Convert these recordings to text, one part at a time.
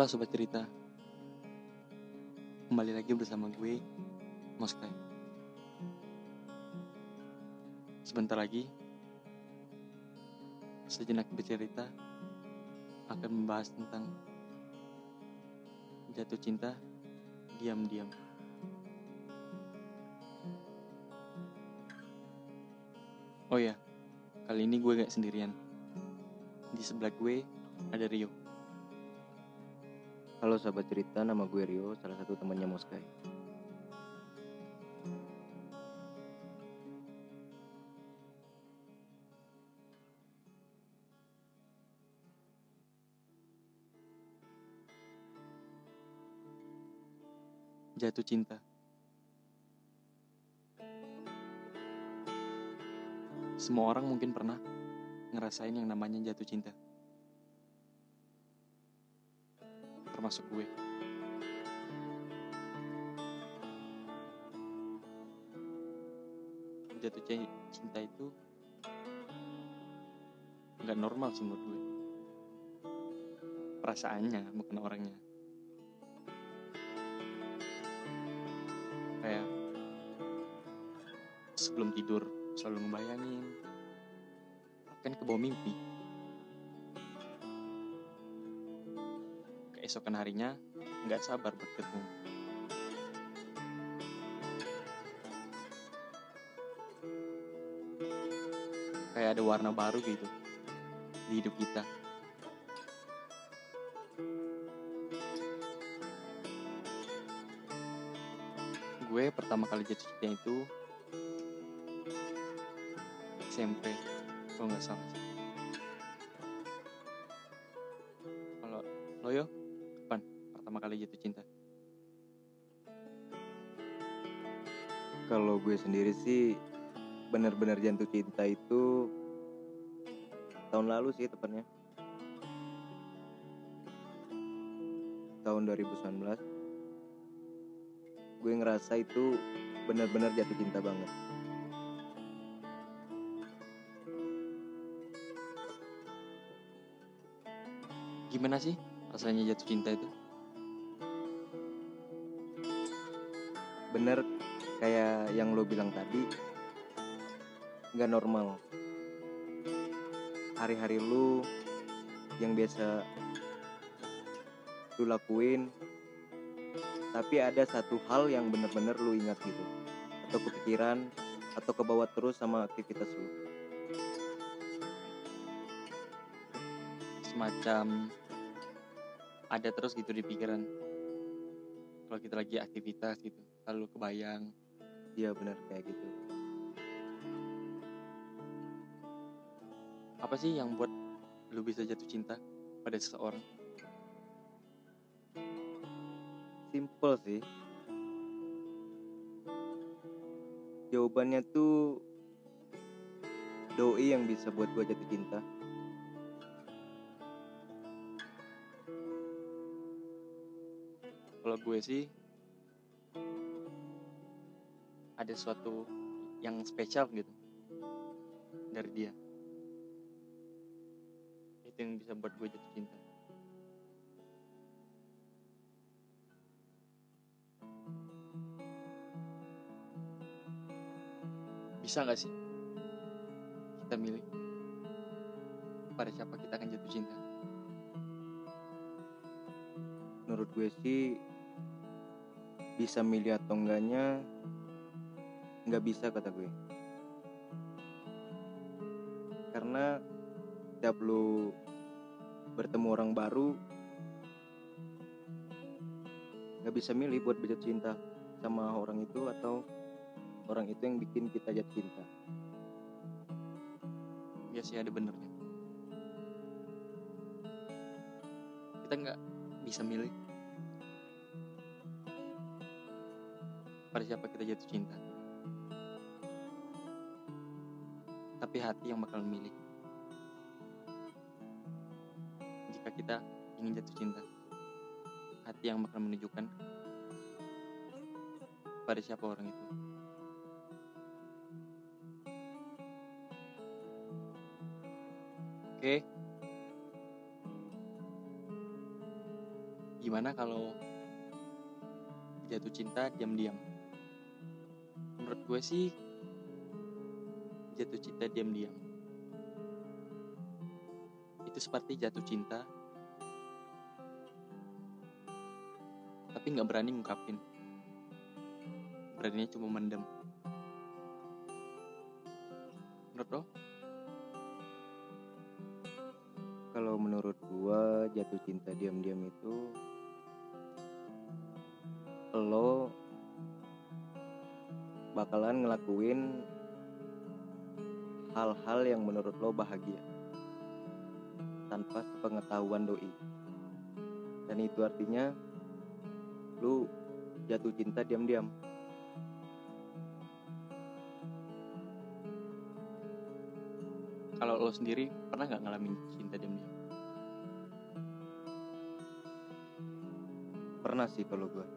Halo Sobat Cerita. Kembali lagi bersama gue Moskai Sebentar lagi Sejenak bercerita Akan membahas tentang Jatuh cinta Diam-diam. Oh ya Kali ini gue gak sendirian. Di sebelah gue ada Rio Halo sahabat cerita, nama gue Rio, salah satu temannya Moskai. Jatuh cinta Semua orang mungkin pernah ngerasain yang namanya jatuh cinta Termasuk gue. Jatuh ci- cinta itu nggak normal sih menurut gue. Perasaannya bukan orangnya. Kayak sebelum tidur selalu ngebayangin kan ke bawah mimpi keesokan harinya nggak sabar buat ketemu kayak ada warna baru gitu di hidup kita. Gue pertama kali jatuh cinta itu SMP kalau nggak salah pertama kali jatuh cinta Kalau gue sendiri sih benar-benar jatuh cinta itu tahun lalu sih tepatnya. Tahun 2019. Gue ngerasa itu benar-benar jatuh cinta banget. gimana sih rasanya jatuh cinta itu Bener kayak yang lo bilang tadi nggak normal. Hari-hari lu yang biasa lu lakuin tapi ada satu hal yang bener-bener lu ingat gitu atau kepikiran atau kebawa terus sama aktivitas lu semacam ada terus gitu di pikiran kalau kita lagi aktivitas gitu lalu kebayang. Iya bener kayak gitu. Apa sih yang buat lu bisa jatuh cinta pada seseorang? Simple sih. Jawabannya tuh doi yang bisa buat gua jatuh cinta kalau gue sih ada suatu yang spesial gitu dari dia. Itu yang bisa buat gue jatuh cinta. Bisa nggak sih kita milih pada siapa kita akan jatuh cinta? Menurut gue sih bisa milih atau enggaknya nggak bisa kata gue. Karena setiap lu bertemu orang baru nggak bisa milih buat jatuh cinta sama orang itu atau orang itu yang bikin kita jatuh cinta. Ya sih ada benernya. Kita nggak bisa milih pada siapa kita jatuh cinta. Tapi hati yang bakal memilih jika kita ingin jatuh cinta hati yang bakal menunjukkan pada siapa orang itu. Oke. Gimana kalau jatuh cinta diam-diam gue sih jatuh cinta diam-diam. Itu seperti jatuh cinta tapi nggak berani ngungkapin. Beraninya cuma mendem. Menurut lo? Kalau menurut gua jatuh cinta diam-diam itu bakalan ngelakuin hal-hal yang menurut lo bahagia tanpa pengetahuan doi. Dan itu artinya lu jatuh cinta diam-diam. kalau lo sendiri pernah nggak ngalamin cinta diam-diam Pernah sih kalau gua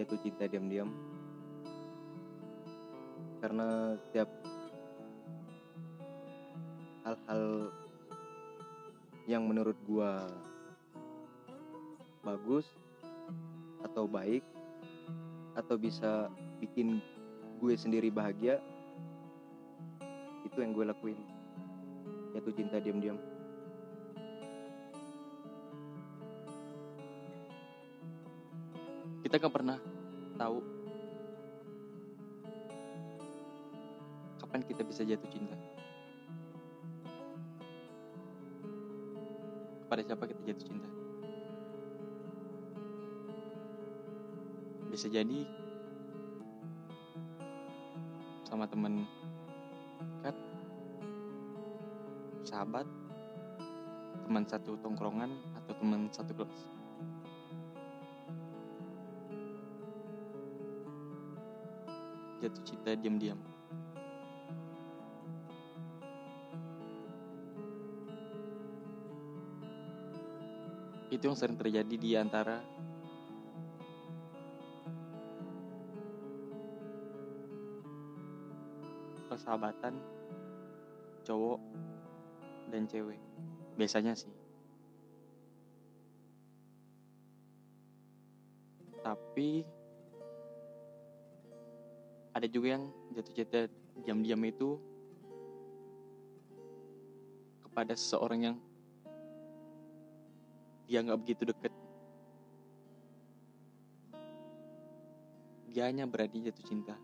jatuh cinta diam-diam. Karena setiap hal-hal yang menurut gua bagus atau baik atau bisa bikin gue sendiri bahagia itu yang gue lakuin. Jatuh cinta diam-diam. Kita nggak pernah tahu kapan kita bisa jatuh cinta? Kepada siapa kita jatuh cinta? Bisa jadi sama temen dekat sahabat teman satu tongkrongan atau teman satu kelas. Jatuh cinta diam-diam. Itu yang sering terjadi di antara persahabatan cowok dan cewek. Biasanya sih. Tapi ada juga yang jatuh cinta diam-diam itu kepada seseorang yang dia nggak begitu deket. Dia hanya berani jatuh cinta.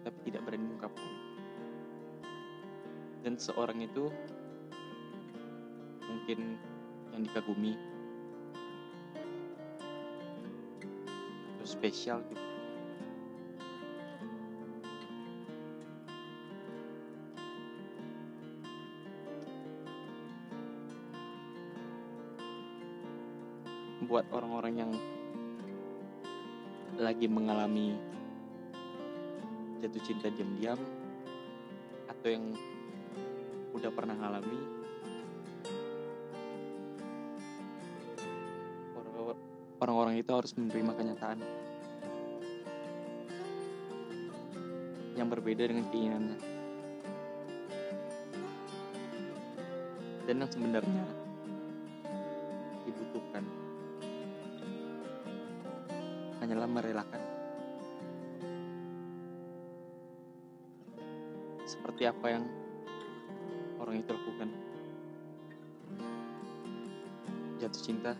Tapi tidak berani mengungkapkan dan seorang itu mungkin yang dikagumi. Terus spesial gitu buat orang-orang yang lagi mengalami jatuh cinta diam-diam atau yang udah pernah orang- orang-orang itu harus menerima kenyataan yang berbeda dengan keinginannya. Dan yang sebenarnya merelakan. Seperti apa yang orang itu lakukan? Jatuh cinta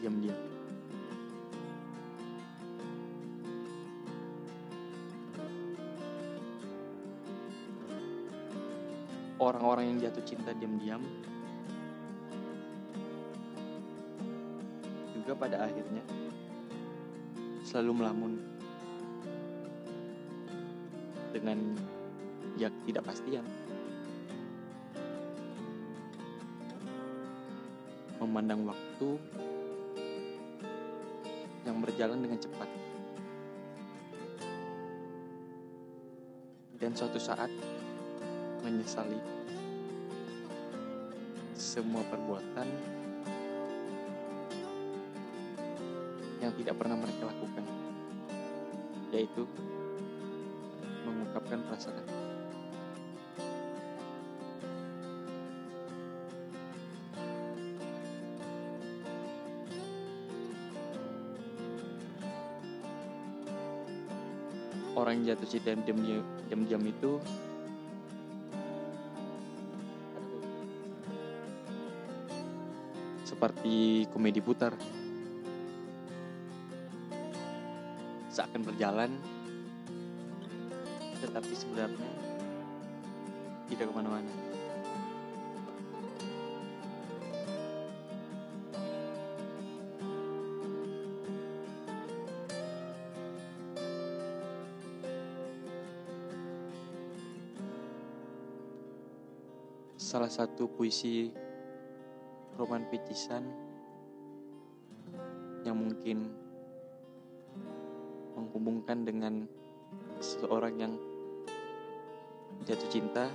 diam-diam. Orang-orang yang jatuh cinta diam-diam. Juga pada akhirnya selalu melamun. Dengan ya ketidakpastian. Memandang waktu yang berjalan dengan cepat. Dan suatu saat menyesali semua perbuatan tidak pernah mereka lakukan. Yaitu mengungkapkan perasaan. Orang yang jatuh cinta jam-jam itu seperti komedi putar. Seakan berjalan. Tetapi sebenarnya tidak ke mana-mana. Salah satu puisi roman picisan yang mungkin menghubungkan dengan seseorang yang jatuh cinta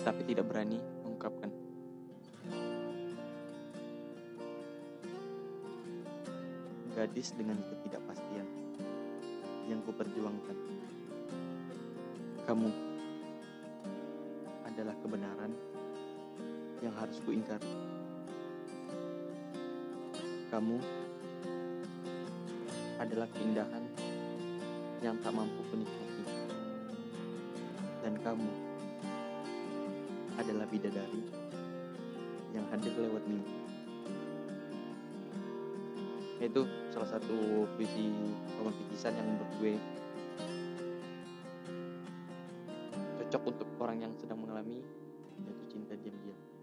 tapi tidak berani mengungkapkan. Gadis dengan ketidakpastian yang kuperjuangkan. Kamu adalah kebenaran yang harus kuingkar. Kamu adalah keindahan yang tak mampu kunikmati. Dan kamu adalah bidadari yang hadir lewat mimpi. Itu salah satu puisi roman picisan yang menurut gue cocok untuk orang yang sedang mengalami jatuh cinta diam-diam.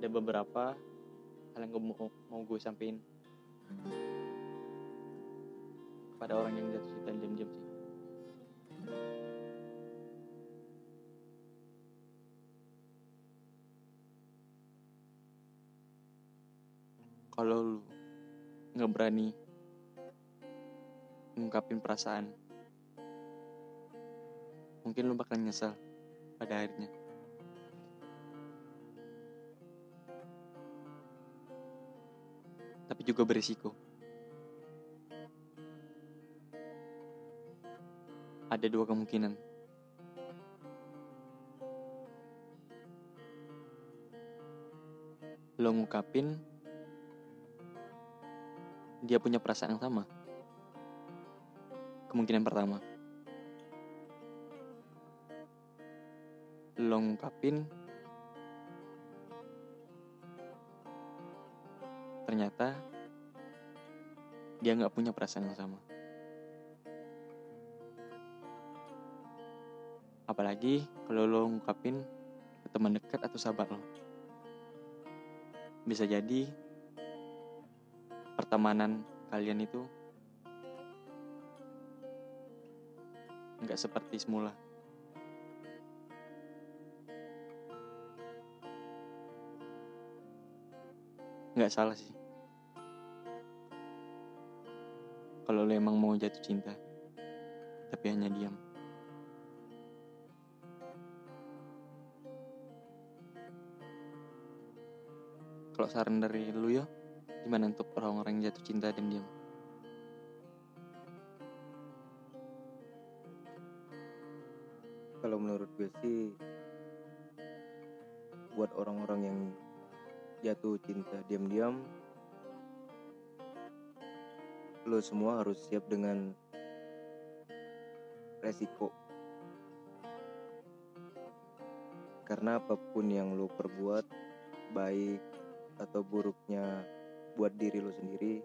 Ada beberapa hal yang gue mau, mau gue sampein kepada orang yang jatuh cinta diam-diam sih. Kalau lu nggak berani ngungkapin perasaan, mungkin lu bakal nyesal pada akhirnya. Juga berisiko. Ada dua kemungkinan. Lo ngungkapin dia punya perasaan yang sama. Kemungkinan pertama. Lo ngungkapin ternyata dia nggak punya perasaan yang sama. Apalagi kalau lo ngungkapin ke teman dekat atau sahabat lo. Bisa jadi pertemanan kalian itu nggak seperti semula. Nggak salah sih. Kalau lo emang mau jatuh cinta, tapi hanya diam. Kalau saran dari lu ya, gimana untuk orang-orang yang jatuh cinta dan diam? Kalau menurut gue sih buat orang-orang yang jatuh cinta diam-diam lo semua harus siap dengan resiko. Karena apa pun yang lo perbuat baik atau buruknya buat diri lo sendiri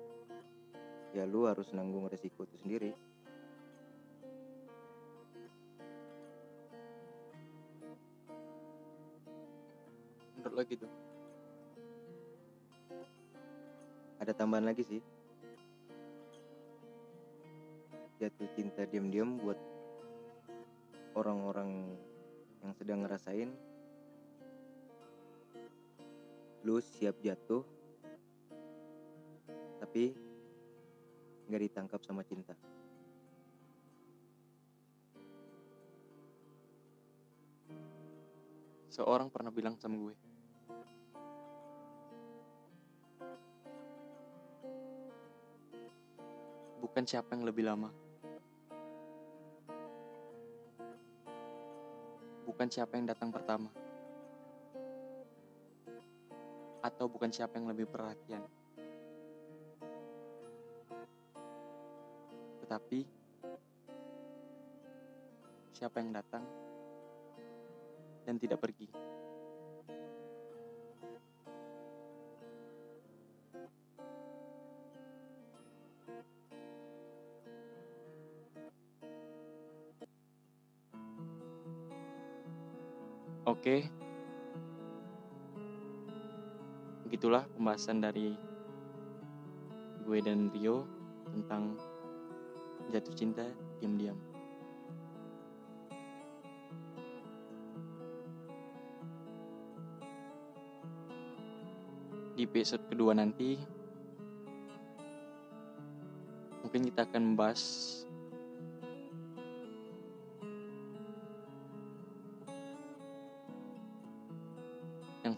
ya lo harus nanggung resiko itu sendiri. Menurut lo gitu? ada tambahan lagi sih jatuh cinta diam-diam buat orang-orang yang sedang ngerasain. Lu siap jatuh tapi nggak ditangkap sama cinta. Seorang pernah bilang sama gue, bukan siapa yang lebih lama, bukan siapa yang datang pertama, atau bukan siapa yang lebih perhatian. Tetapi siapa yang datang dan tidak pergi. Oke. Begitulah pembahasan dari gue dan Rio tentang jatuh cinta diam-diam. Di episode kedua nanti mungkin kita akan membahas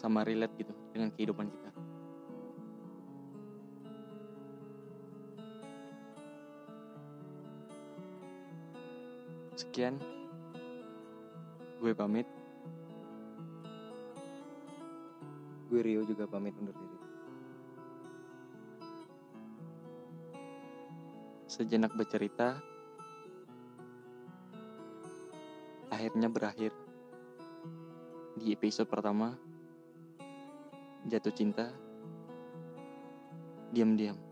sama relate gitu dengan kehidupan kita. Sekian, gue pamit. Gue Rio juga pamit undur diri. Sejenak bercerita, akhirnya berakhir di episode pertama. Jatuh cinta, diam-diam.